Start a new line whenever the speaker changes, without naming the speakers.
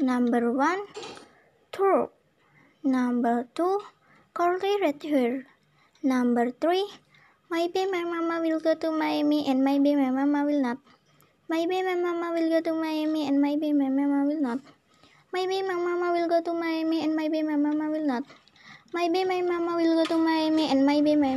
Number one, Turk. Number two, curly red hair. Number three, maybe my mama will go to Miami and maybe my mama will not. Maybe my mama will go to Miami and maybe my mama will not. Maybe my mama will go to Miami and maybe my mama will not. Maybe my mama will go to Miami and maybe my.